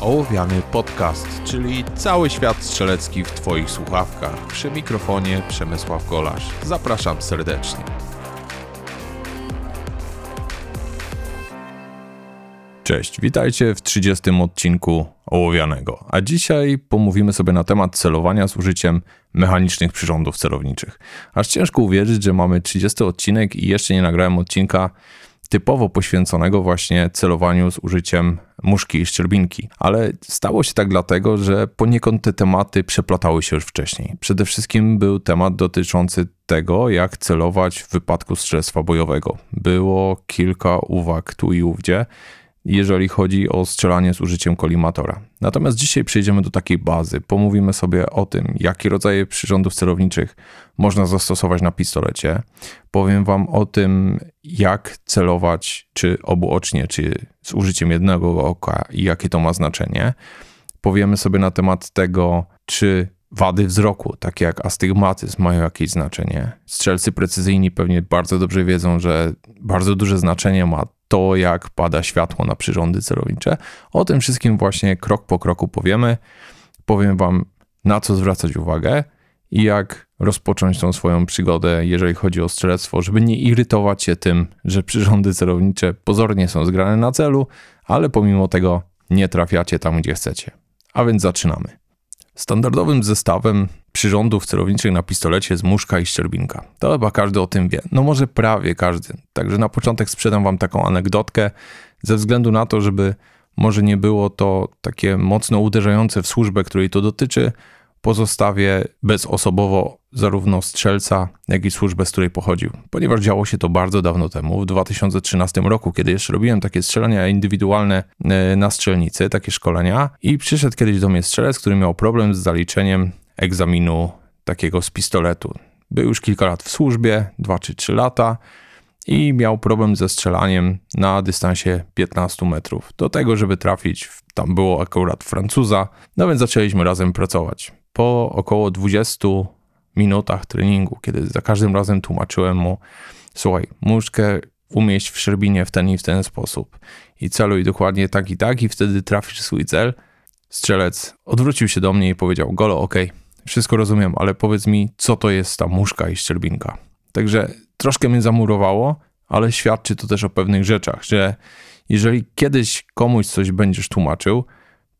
Ołowiany Podcast, czyli cały świat strzelecki w Twoich słuchawkach. Przy mikrofonie Przemysław Golasz. Zapraszam serdecznie. Cześć, witajcie w 30 odcinku Ołowianego. A dzisiaj pomówimy sobie na temat celowania z użyciem mechanicznych przyrządów celowniczych. Aż ciężko uwierzyć, że mamy 30 odcinek i jeszcze nie nagrałem odcinka typowo poświęconego właśnie celowaniu z użyciem muszki i szczerbinki. Ale stało się tak dlatego, że poniekąd te tematy przeplatały się już wcześniej. Przede wszystkim był temat dotyczący tego, jak celować w wypadku strzelstwa bojowego. Było kilka uwag tu i ówdzie, jeżeli chodzi o strzelanie z użyciem kolimatora. Natomiast dzisiaj przejdziemy do takiej bazy. Pomówimy sobie o tym, jakie rodzaje przyrządów celowniczych można zastosować na pistolecie. Powiem Wam o tym, jak celować, czy obuocznie, czy z użyciem jednego oka i jakie to ma znaczenie. Powiemy sobie na temat tego, czy wady wzroku, takie jak astygmatyzm, mają jakieś znaczenie. Strzelcy precyzyjni pewnie bardzo dobrze wiedzą, że bardzo duże znaczenie ma to, jak pada światło na przyrządy celownicze. O tym wszystkim właśnie krok po kroku powiemy. Powiem Wam, na co zwracać uwagę i jak rozpocząć tą swoją przygodę, jeżeli chodzi o strzelectwo, żeby nie irytować się tym, że przyrządy celownicze pozornie są zgrane na celu, ale pomimo tego nie trafiacie tam, gdzie chcecie. A więc zaczynamy. Standardowym zestawem przyrządów celowniczych na pistolecie jest muszka i szczerbinka. To chyba każdy o tym wie. No może prawie każdy. Także na początek sprzedam wam taką anegdotkę, ze względu na to, żeby może nie było to takie mocno uderzające w służbę, której to dotyczy, pozostawię bezosobowo zarówno strzelca, jak i służbę, z której pochodził. Ponieważ działo się to bardzo dawno temu, w 2013 roku, kiedy jeszcze robiłem takie strzelania indywidualne e, na strzelnicy, takie szkolenia i przyszedł kiedyś do mnie strzelec, który miał problem z zaliczeniem egzaminu takiego z pistoletu. Był już kilka lat w służbie, 2 czy 3 lata i miał problem ze strzelaniem na dystansie 15 metrów. Do tego, żeby trafić, tam było akurat Francuza, no więc zaczęliśmy razem pracować po około 20 minutach treningu, kiedy za każdym razem tłumaczyłem mu, słuchaj, muszkę umieść w szerbinie w ten i w ten sposób i celuj dokładnie tak i tak i wtedy trafisz swój cel. Strzelec odwrócił się do mnie i powiedział, Golo, ok, wszystko rozumiem, ale powiedz mi, co to jest ta muszka i szczerbinka. Także troszkę mnie zamurowało, ale świadczy to też o pewnych rzeczach, że jeżeli kiedyś komuś coś będziesz tłumaczył,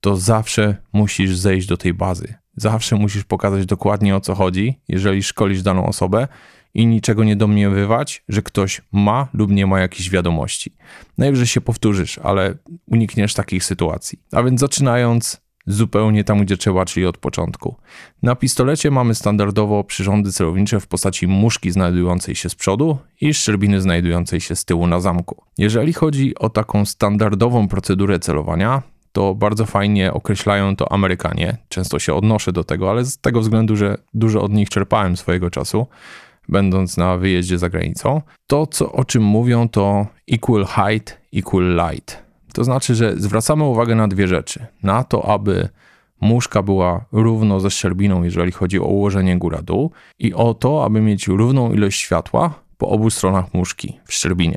to zawsze musisz zejść do tej bazy. Zawsze musisz pokazać dokładnie o co chodzi, jeżeli szkolisz daną osobę i niczego nie domniewywać, że ktoś ma lub nie ma jakichś wiadomości. Najwyżej się powtórzysz, ale unikniesz takich sytuacji. A więc zaczynając zupełnie tam, gdzie trzeba, czyli od początku. Na pistolecie mamy standardowo przyrządy celownicze w postaci muszki znajdującej się z przodu i szczerbiny znajdującej się z tyłu na zamku. Jeżeli chodzi o taką standardową procedurę celowania, to bardzo fajnie określają to Amerykanie. Często się odnoszę do tego, ale z tego względu, że dużo od nich czerpałem swojego czasu, będąc na wyjeździe za granicą. To, co, o czym mówią, to equal height, equal light. To znaczy, że zwracamy uwagę na dwie rzeczy. Na to, aby muszka była równo ze szczerbiną, jeżeli chodzi o ułożenie góra-dół, i o to, aby mieć równą ilość światła po obu stronach muszki w szczerbinie.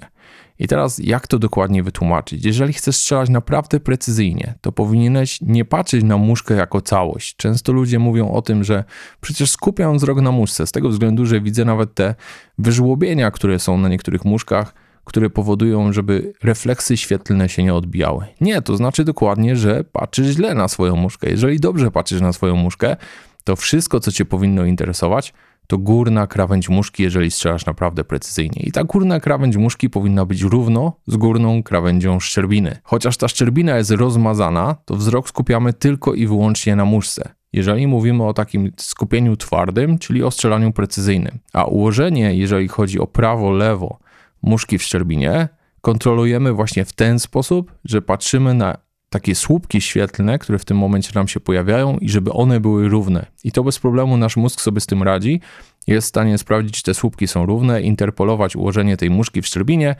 I teraz jak to dokładnie wytłumaczyć? Jeżeli chcesz strzelać naprawdę precyzyjnie, to powinieneś nie patrzeć na muszkę jako całość. Często ludzie mówią o tym, że przecież skupiam wzrok na muszce, z tego względu, że widzę nawet te wyżłobienia, które są na niektórych muszkach, które powodują, żeby refleksy świetlne się nie odbijały. Nie, to znaczy dokładnie, że patrzysz źle na swoją muszkę. Jeżeli dobrze patrzysz na swoją muszkę, to wszystko, co cię powinno interesować, to górna krawędź muszki, jeżeli strzelasz naprawdę precyzyjnie. I ta górna krawędź muszki powinna być równo z górną krawędzią szczerbiny. Chociaż ta szczerbina jest rozmazana, to wzrok skupiamy tylko i wyłącznie na muszce. Jeżeli mówimy o takim skupieniu twardym, czyli o strzelaniu precyzyjnym. A ułożenie, jeżeli chodzi o prawo, lewo muszki w szczerbinie, kontrolujemy właśnie w ten sposób, że patrzymy na takie słupki świetlne, które w tym momencie nam się pojawiają i żeby one były równe. I to bez problemu nasz mózg sobie z tym radzi. Jest w stanie sprawdzić, czy te słupki są równe, interpolować ułożenie tej muszki w szczerbinie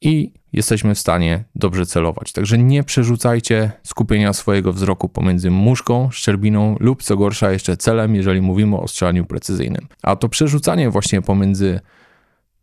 i jesteśmy w stanie dobrze celować. Także nie przerzucajcie skupienia swojego wzroku pomiędzy muszką, szczerbiną lub co gorsza jeszcze celem, jeżeli mówimy o strzelaniu precyzyjnym. A to przerzucanie właśnie pomiędzy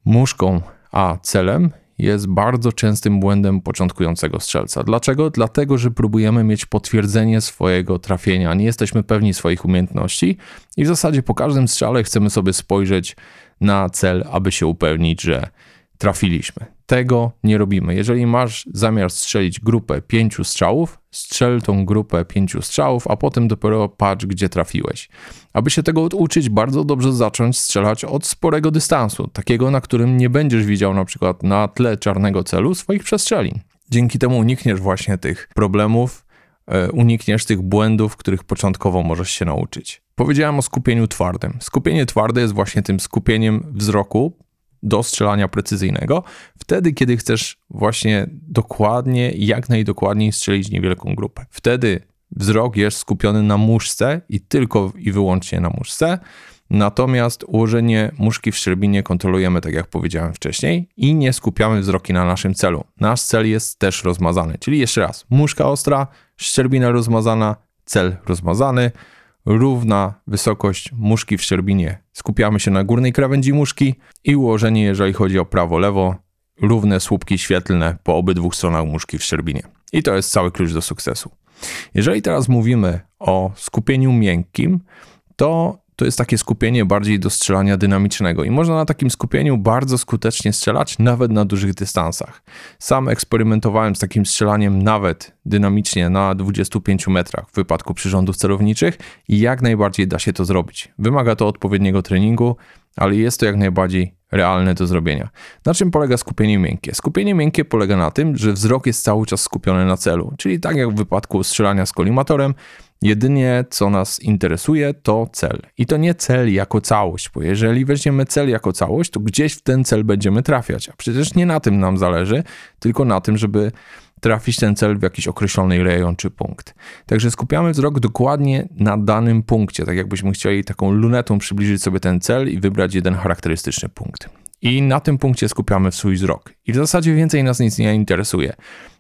muszką a celem jest bardzo częstym błędem początkującego strzelca. Dlaczego? Dlatego, że próbujemy mieć potwierdzenie swojego trafienia, nie jesteśmy pewni swoich umiejętności i w zasadzie po każdym strzale chcemy sobie spojrzeć na cel, aby się upewnić, że trafiliśmy. Tego nie robimy. Jeżeli masz zamiar strzelić grupę pięciu strzałów, strzel tą grupę pięciu strzałów, a potem dopiero patrz, gdzie trafiłeś. Aby się tego uczyć, bardzo dobrze zacząć strzelać od sporego dystansu, takiego, na którym nie będziesz widział na przykład na tle czarnego celu swoich przestrzelin. Dzięki temu unikniesz właśnie tych problemów, e, unikniesz tych błędów, których początkowo możesz się nauczyć. Powiedziałem o skupieniu twardym. Skupienie twarde jest właśnie tym skupieniem wzroku do strzelania precyzyjnego, wtedy, kiedy chcesz właśnie dokładnie, jak najdokładniej strzelić niewielką grupę. Wtedy wzrok jest skupiony na muszce i tylko i wyłącznie na muszce, natomiast ułożenie muszki w szczerbinie kontrolujemy, tak jak powiedziałem wcześniej, i nie skupiamy wzroki na naszym celu. Nasz cel jest też rozmazany, czyli jeszcze raz, muszka ostra, szczerbina rozmazana, cel rozmazany, równa wysokość muszki w szczerbinie. Skupiamy się na górnej krawędzi muszki i ułożenie, jeżeli chodzi o prawo-lewo, równe słupki świetlne po obydwu stronach muszki w szczerbinie. I to jest cały klucz do sukcesu. Jeżeli teraz mówimy o skupieniu miękkim, to to jest takie skupienie bardziej do strzelania dynamicznego i można na takim skupieniu bardzo skutecznie strzelać, nawet na dużych dystansach. Sam eksperymentowałem z takim strzelaniem nawet dynamicznie na 25 metrach w wypadku przyrządów celowniczych i jak najbardziej da się to zrobić. Wymaga to odpowiedniego treningu, ale jest to jak najbardziej realne do zrobienia. Na czym polega skupienie miękkie? Skupienie miękkie polega na tym, że wzrok jest cały czas skupiony na celu, czyli tak jak w wypadku strzelania z kolimatorem, Jedynie co nas interesuje to cel. I to nie cel jako całość, bo jeżeli weźmiemy cel jako całość, to gdzieś w ten cel będziemy trafiać. A przecież nie na tym nam zależy, tylko na tym, żeby trafić ten cel w jakiś określony rejon czy punkt. Także skupiamy wzrok dokładnie na danym punkcie, tak jakbyśmy chcieli taką lunetą przybliżyć sobie ten cel i wybrać jeden charakterystyczny punkt. I na tym punkcie skupiamy swój wzrok. I w zasadzie więcej nas nic nie interesuje.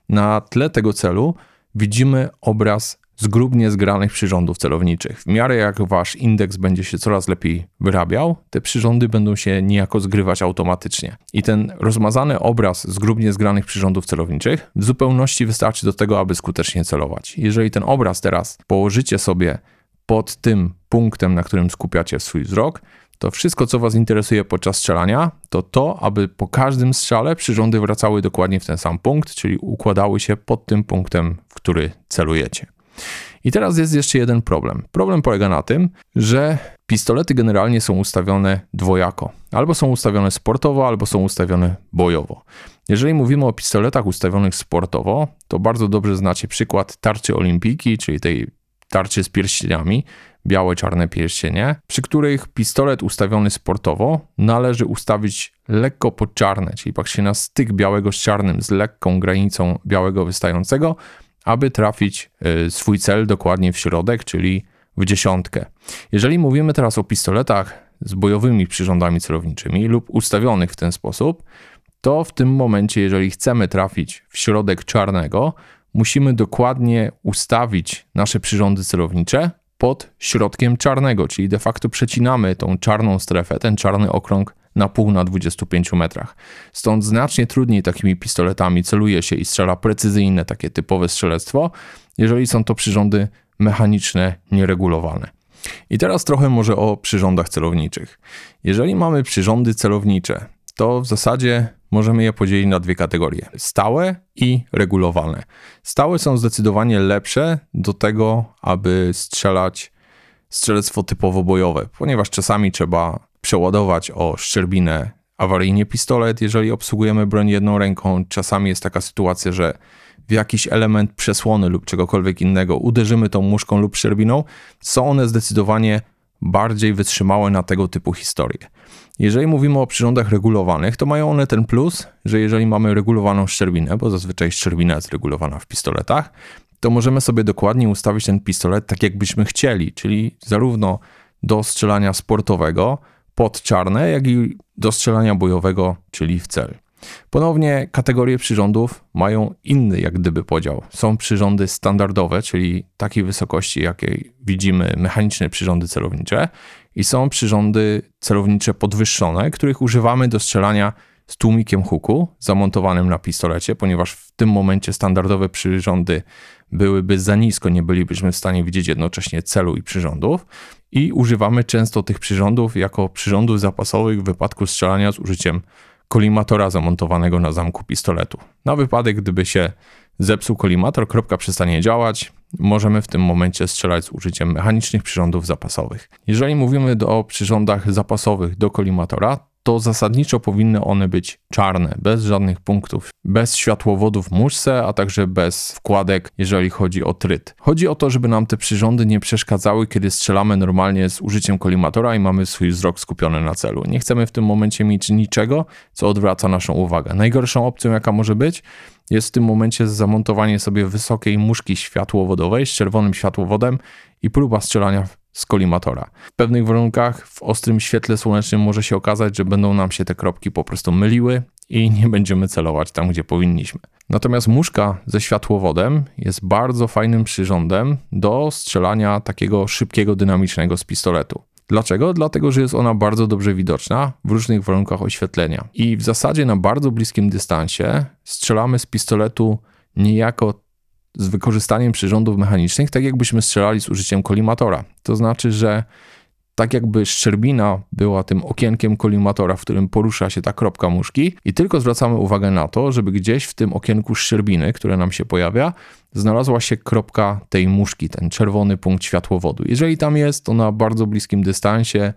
Na tle tego celu widzimy obraz zgrubnie zgranych przyrządów celowniczych. W miarę jak wasz indeks będzie się coraz lepiej wyrabiał, te przyrządy będą się niejako zgrywać automatycznie. I ten rozmazany obraz zgrubnie zgranych przyrządów celowniczych w zupełności wystarczy do tego, aby skutecznie celować. Jeżeli ten obraz teraz położycie sobie pod tym punktem, na którym skupiacie swój wzrok, to wszystko, co Was interesuje podczas strzelania, to to, aby po każdym strzale przyrządy wracały dokładnie w ten sam punkt, czyli układały się pod tym punktem, w który celujecie. I teraz jest jeszcze jeden problem. Problem polega na tym, że pistolety generalnie są ustawione dwojako. Albo są ustawione sportowo, albo są ustawione bojowo. Jeżeli mówimy o pistoletach ustawionych sportowo, to bardzo dobrze znacie przykład tarczy olimpijki, czyli tej tarczy z pierścieniami, białe, czarne pierścienie, przy których pistolet ustawiony sportowo należy ustawić lekko pod czarne, czyli patrzcie na styk białego z czarnym z lekką granicą białego wystającego, aby trafić y, swój cel dokładnie w środek, czyli w dziesiątkę. Jeżeli mówimy teraz o pistoletach z bojowymi przyrządami celowniczymi lub ustawionych w ten sposób, to w tym momencie, jeżeli chcemy trafić w środek czarnego, musimy dokładnie ustawić nasze przyrządy celownicze pod środkiem czarnego, czyli de facto przecinamy tą czarną strefę, ten czarny okrąg na pół na 25 metrach. Stąd znacznie trudniej takimi pistoletami celuje się i strzela precyzyjne, takie typowe strzelectwo, jeżeli są to przyrządy mechaniczne, nieregulowane. I teraz trochę może o przyrządach celowniczych. Jeżeli mamy przyrządy celownicze, to w zasadzie możemy je podzielić na dwie kategorie: stałe i regulowane. Stałe są zdecydowanie lepsze do tego, aby strzelać strzelectwo typowo bojowe, ponieważ czasami trzeba przeładować o szczerbinę awaryjnie pistolet, jeżeli obsługujemy broń jedną ręką. Czasami jest taka sytuacja, że w jakiś element przesłony lub czegokolwiek innego uderzymy tą muszką lub szczerbiną. Są one zdecydowanie bardziej wytrzymałe na tego typu historie. Jeżeli mówimy o przyrządach regulowanych, to mają one ten plus, że jeżeli mamy regulowaną szczerbinę, bo zazwyczaj szczerbina jest regulowana w pistoletach, to możemy sobie dokładnie ustawić ten pistolet tak, jakbyśmy chcieli, czyli zarówno do strzelania sportowego, pod czarne, jak i do strzelania bojowego, czyli w cel. Ponownie kategorie przyrządów mają inny jak gdyby podział. Są przyrządy standardowe, czyli takiej wysokości, jakiej widzimy mechaniczne przyrządy celownicze i są przyrządy celownicze podwyższone, których używamy do strzelania z tłumikiem huku zamontowanym na pistolecie, ponieważ w tym momencie standardowe przyrządy byłyby za nisko, nie bylibyśmy w stanie widzieć jednocześnie celu i przyrządów. I używamy często tych przyrządów jako przyrządów zapasowych w wypadku strzelania z użyciem kolimatora zamontowanego na zamku pistoletu. Na wypadek, gdyby się zepsuł kolimator, kropka przestanie działać, możemy w tym momencie strzelać z użyciem mechanicznych przyrządów zapasowych. Jeżeli mówimy o przyrządach zapasowych do kolimatora, to zasadniczo powinny one być czarne, bez żadnych punktów, bez światłowodów muszce, a także bez wkładek, jeżeli chodzi o tryt. Chodzi o to, żeby nam te przyrządy nie przeszkadzały, kiedy strzelamy normalnie z użyciem kolimatora i mamy swój wzrok skupiony na celu. Nie chcemy w tym momencie mieć niczego, co odwraca naszą uwagę. Najgorszą opcją, jaka może być, jest w tym momencie zamontowanie sobie wysokiej muszki światłowodowej z czerwonym światłowodem i próba strzelania z kolimatora. W pewnych warunkach w ostrym świetle słonecznym może się okazać, że będą nam się te kropki po prostu myliły i nie będziemy celować tam, gdzie powinniśmy. Natomiast muszka ze światłowodem jest bardzo fajnym przyrządem do strzelania takiego szybkiego, dynamicznego z pistoletu. Dlaczego? Dlatego, że jest ona bardzo dobrze widoczna w różnych warunkach oświetlenia. I w zasadzie na bardzo bliskim dystansie strzelamy z pistoletu niejako z wykorzystaniem przyrządów mechanicznych, tak jakbyśmy strzelali z użyciem kolimatora. To znaczy, że tak jakby szczerbina była tym okienkiem kolimatora, w którym porusza się ta kropka muszki i tylko zwracamy uwagę na to, żeby gdzieś w tym okienku szczerbiny, które nam się pojawia, znalazła się kropka tej muszki, ten czerwony punkt światłowodu. Jeżeli tam jest, to na bardzo bliskim dystansie,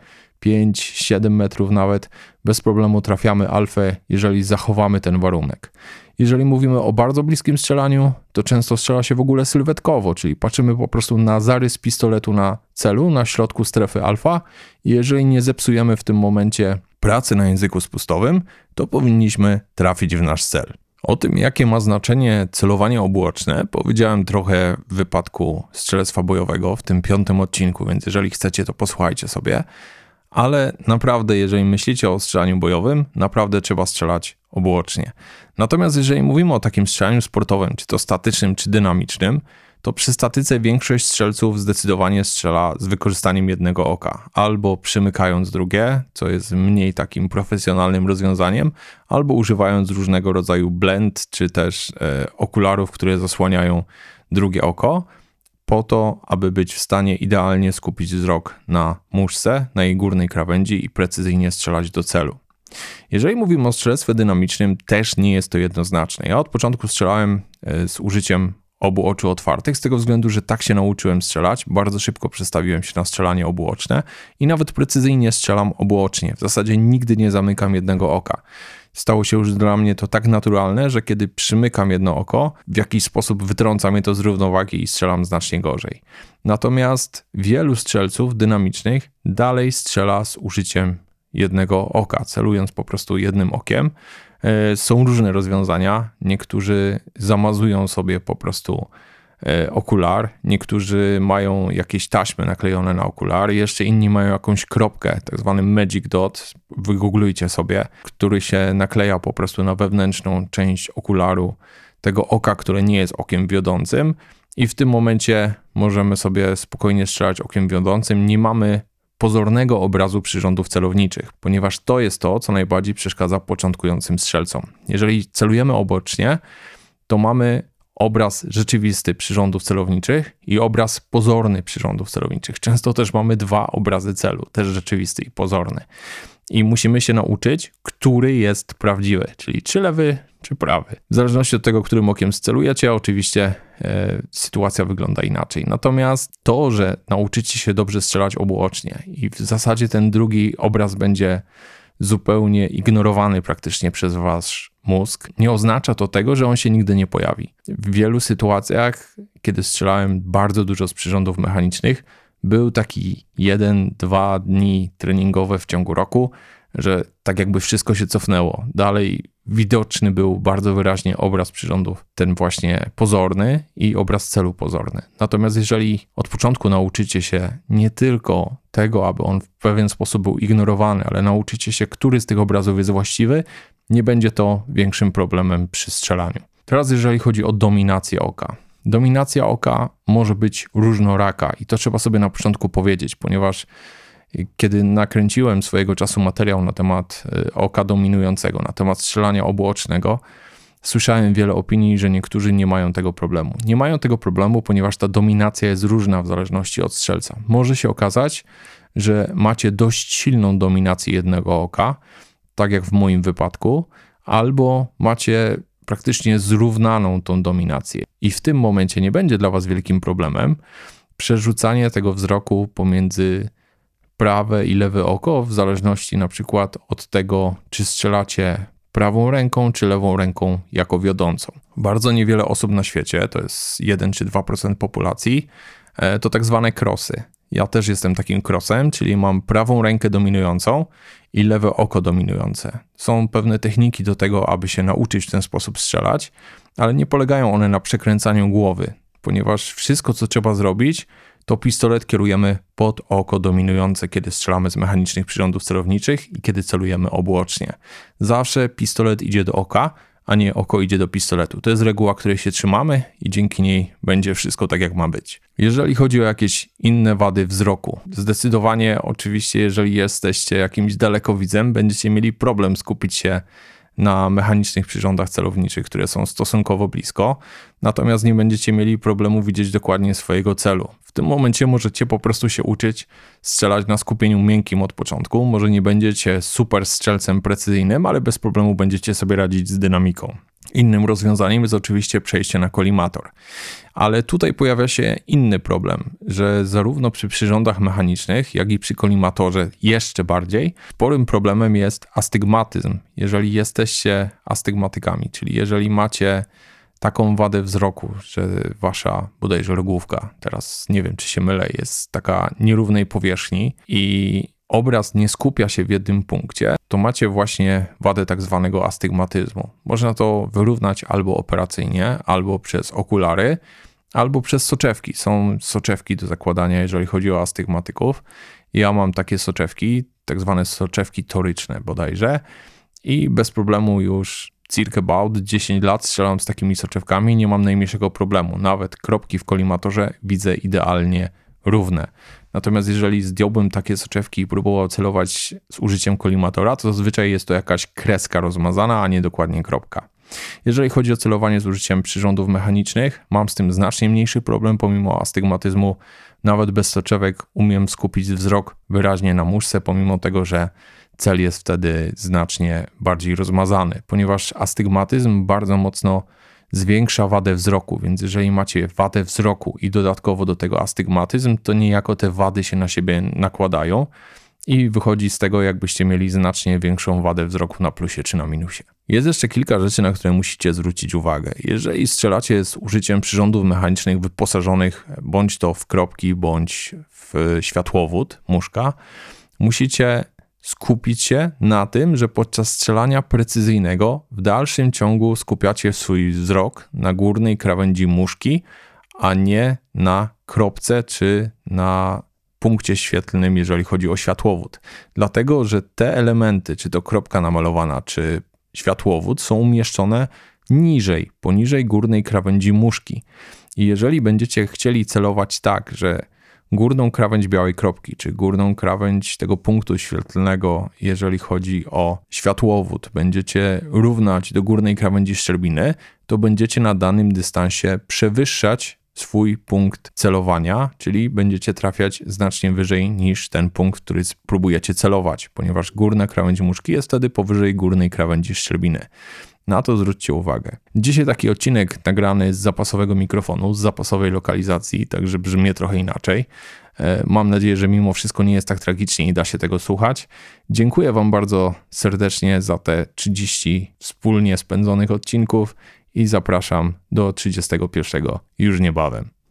5-7 metrów nawet, bez problemu trafiamy alfę, jeżeli zachowamy ten warunek. Jeżeli mówimy o bardzo bliskim strzelaniu, to często strzela się w ogóle sylwetkowo, czyli patrzymy po prostu na zarys pistoletu na celu, na środku strefy alfa. Jeżeli nie zepsujemy w tym momencie pracy na języku spustowym, to powinniśmy trafić w nasz cel. O tym, jakie ma znaczenie celowanie obłoczne, powiedziałem trochę w wypadku strzelectwa bojowego w tym piątym odcinku, więc jeżeli chcecie, to posłuchajcie sobie. Ale naprawdę, jeżeli myślicie o strzelaniu bojowym, naprawdę trzeba strzelać obłocznie. Natomiast jeżeli mówimy o takim strzelaniu sportowym, czy to statycznym, czy dynamicznym, to przy statyce większość strzelców zdecydowanie strzela z wykorzystaniem jednego oka, albo przymykając drugie, co jest mniej takim profesjonalnym rozwiązaniem, albo używając różnego rodzaju blend, czy też e, okularów, które zasłaniają drugie oko, po to, aby być w stanie idealnie skupić wzrok na muszce, na jej górnej krawędzi i precyzyjnie strzelać do celu. Jeżeli mówimy o strzelectwie dynamicznym, też nie jest to jednoznaczne. Ja od początku strzelałem e, z użyciem obu oczu otwartych, z tego względu, że tak się nauczyłem strzelać. Bardzo szybko przestawiłem się na strzelanie obuoczne i nawet precyzyjnie strzelam obuocznie. W zasadzie nigdy nie zamykam jednego oka. Stało się już dla mnie to tak naturalne, że kiedy przymykam jedno oko, w jakiś sposób wytrąca mnie to z równowagi i strzelam znacznie gorzej. Natomiast wielu strzelców dynamicznych dalej strzela z użyciem jednego oka, celując po prostu jednym okiem. E, są różne rozwiązania. Niektórzy zamazują sobie po prostu okular, niektórzy mają jakieś taśmy naklejone na okular, jeszcze inni mają jakąś kropkę, tak zwany magic dot, wygooglujcie sobie, który się nakleja po prostu na wewnętrzną część okularu tego oka, które nie jest okiem wiodącym i w tym momencie możemy sobie spokojnie strzelać okiem wiodącym. Nie mamy pozornego obrazu przyrządów celowniczych, ponieważ to jest to, co najbardziej przeszkadza początkującym strzelcom. Jeżeli celujemy obocznie, to mamy obraz rzeczywisty przyrządów celowniczych i obraz pozorny przyrządów celowniczych. Często też mamy dwa obrazy celu, też rzeczywisty i pozorny. I musimy się nauczyć, który jest prawdziwy, czyli czy lewy, czy prawy. W zależności od tego, którym okiem scelujecie, oczywiście e, sytuacja wygląda inaczej. Natomiast to, że nauczycie się dobrze strzelać obuocznie i w zasadzie ten drugi obraz będzie zupełnie ignorowany praktycznie przez wasz mózg, nie oznacza to tego, że on się nigdy nie pojawi. W wielu sytuacjach, kiedy strzelałem bardzo dużo z przyrządów mechanicznych, był taki jeden, dwa dni treningowe w ciągu roku, że tak jakby wszystko się cofnęło. Dalej widoczny był bardzo wyraźnie obraz przyrządów, ten właśnie pozorny i obraz celu pozorny. Natomiast jeżeli od początku nauczycie się nie tylko tego, aby on w pewien sposób był ignorowany, ale nauczycie się, który z tych obrazów jest właściwy, nie będzie to większym problemem przy strzelaniu. Teraz jeżeli chodzi o dominację oka. Dominacja oka może być różnoraka i to trzeba sobie na początku powiedzieć, ponieważ Kiedy nakręciłem swojego czasu materiał na temat y, oka dominującego, na temat strzelania obuocznego, słyszałem wiele opinii, że niektórzy nie mają tego problemu. Nie mają tego problemu, ponieważ ta dominacja jest różna w zależności od strzelca. Może się okazać, że macie dość silną dominację jednego oka, tak jak w moim wypadku, albo macie praktycznie zrównaną tą dominację. I w tym momencie nie będzie dla Was wielkim problemem przerzucanie tego wzroku pomiędzy prawe i lewe oko, w zależności na przykład od tego, czy strzelacie prawą ręką czy lewą ręką jako wiodącą. Bardzo niewiele osób na świecie, to jest 1 czy 2% populacji, e, to tak zwane krosy. Ja też jestem takim krosem, czyli mam prawą rękę dominującą i lewe oko dominujące. Są pewne techniki do tego, aby się nauczyć w ten sposób strzelać, ale nie polegają one na przekręcaniu głowy, ponieważ wszystko, co trzeba zrobić, to pistolet kierujemy pod oko dominujące, kiedy strzelamy z mechanicznych przyrządów celowniczych i kiedy celujemy obłocznie. Zawsze pistolet idzie do oka, a nie oko idzie do pistoletu. To jest reguła, której się trzymamy i dzięki niej będzie wszystko tak, jak ma być. Jeżeli chodzi o jakieś inne wady wzroku, zdecydowanie oczywiście, jeżeli jesteście jakimś dalekowidzem, będziecie mieli problem skupić się na mechanicznych przyrządach celowniczych, które są stosunkowo blisko, natomiast nie będziecie mieli problemu widzieć dokładnie swojego celu. W tym momencie możecie po prostu się uczyć strzelać na skupieniu miękkim od początku. Może nie będziecie super strzelcem precyzyjnym, ale bez problemu będziecie sobie radzić z dynamiką. Innym rozwiązaniem jest oczywiście przejście na kolimator. Ale tutaj pojawia się inny problem, że zarówno przy przyrządach mechanicznych, jak i przy kolimatorze jeszcze bardziej, sporym problemem jest astygmatyzm. Jeżeli jesteście astygmatykami, czyli jeżeli macie taką wadę wzroku, że wasza bodajże rogówka, teraz nie wiem czy się mylę, jest taka nierównej powierzchni i obraz nie skupia się w jednym punkcie, to macie właśnie wadę tak zwanego astygmatyzmu. Można to wyrównać albo operacyjnie, albo przez okulary, albo przez soczewki. Są soczewki do zakładania, jeżeli chodzi o astygmatyków. Ja mam takie soczewki, tak zwane soczewki toryczne bodajże i bez problemu już circa about 10 lat strzelam z takimi soczewkami, nie mam najmniejszego problemu. Nawet kropki w kolimatorze widzę idealnie równe. Natomiast jeżeli zdjąłbym takie soczewki i próbował celować z użyciem kolimatora, to zazwyczaj jest to jakaś kreska rozmazana, a nie dokładnie kropka. Jeżeli chodzi o celowanie z użyciem przyrządów mechanicznych, mam z tym znacznie mniejszy problem, pomimo astygmatyzmu. Nawet bez soczewek umiem skupić wzrok wyraźnie na muszce, pomimo tego, że cel jest wtedy znacznie bardziej rozmazany, ponieważ astygmatyzm bardzo mocno zwiększa wadę wzroku, więc jeżeli macie wadę wzroku i dodatkowo do tego astygmatyzm, to niejako te wady się na siebie nakładają i wychodzi z tego, jakbyście mieli znacznie większą wadę wzroku na plusie czy na minusie. Jest jeszcze kilka rzeczy, na które musicie zwrócić uwagę. Jeżeli strzelacie z użyciem przyrządów mechanicznych wyposażonych bądź to w kropki, bądź w światłowód, muszka, musicie skupić się na tym, że podczas strzelania precyzyjnego w dalszym ciągu skupiacie swój wzrok na górnej krawędzi muszki, a nie na kropce czy na punkcie świetlnym, jeżeli chodzi o światłowód. Dlatego, że te elementy, czy to kropka namalowana, czy światłowód, są umieszczone niżej, poniżej górnej krawędzi muszki. I jeżeli będziecie chcieli celować tak, że górną krawędź białej kropki, czy górną krawędź tego punktu świetlnego, jeżeli chodzi o światłowód, będziecie równać do górnej krawędzi szczerbiny, to będziecie na danym dystansie przewyższać swój punkt celowania, czyli będziecie trafiać znacznie wyżej niż ten punkt, który próbujecie celować, ponieważ górna krawędź muszki jest wtedy powyżej górnej krawędzi szczerbiny. Na to zwróćcie uwagę. Dzisiaj taki odcinek nagrany z zapasowego mikrofonu, z zapasowej lokalizacji, także brzmi trochę inaczej. E, mam nadzieję, że mimo wszystko nie jest tak tragicznie i da się tego słuchać. Dziękuję Wam bardzo serdecznie za te 30 wspólnie spędzonych odcinków i zapraszam do 31 już niebawem.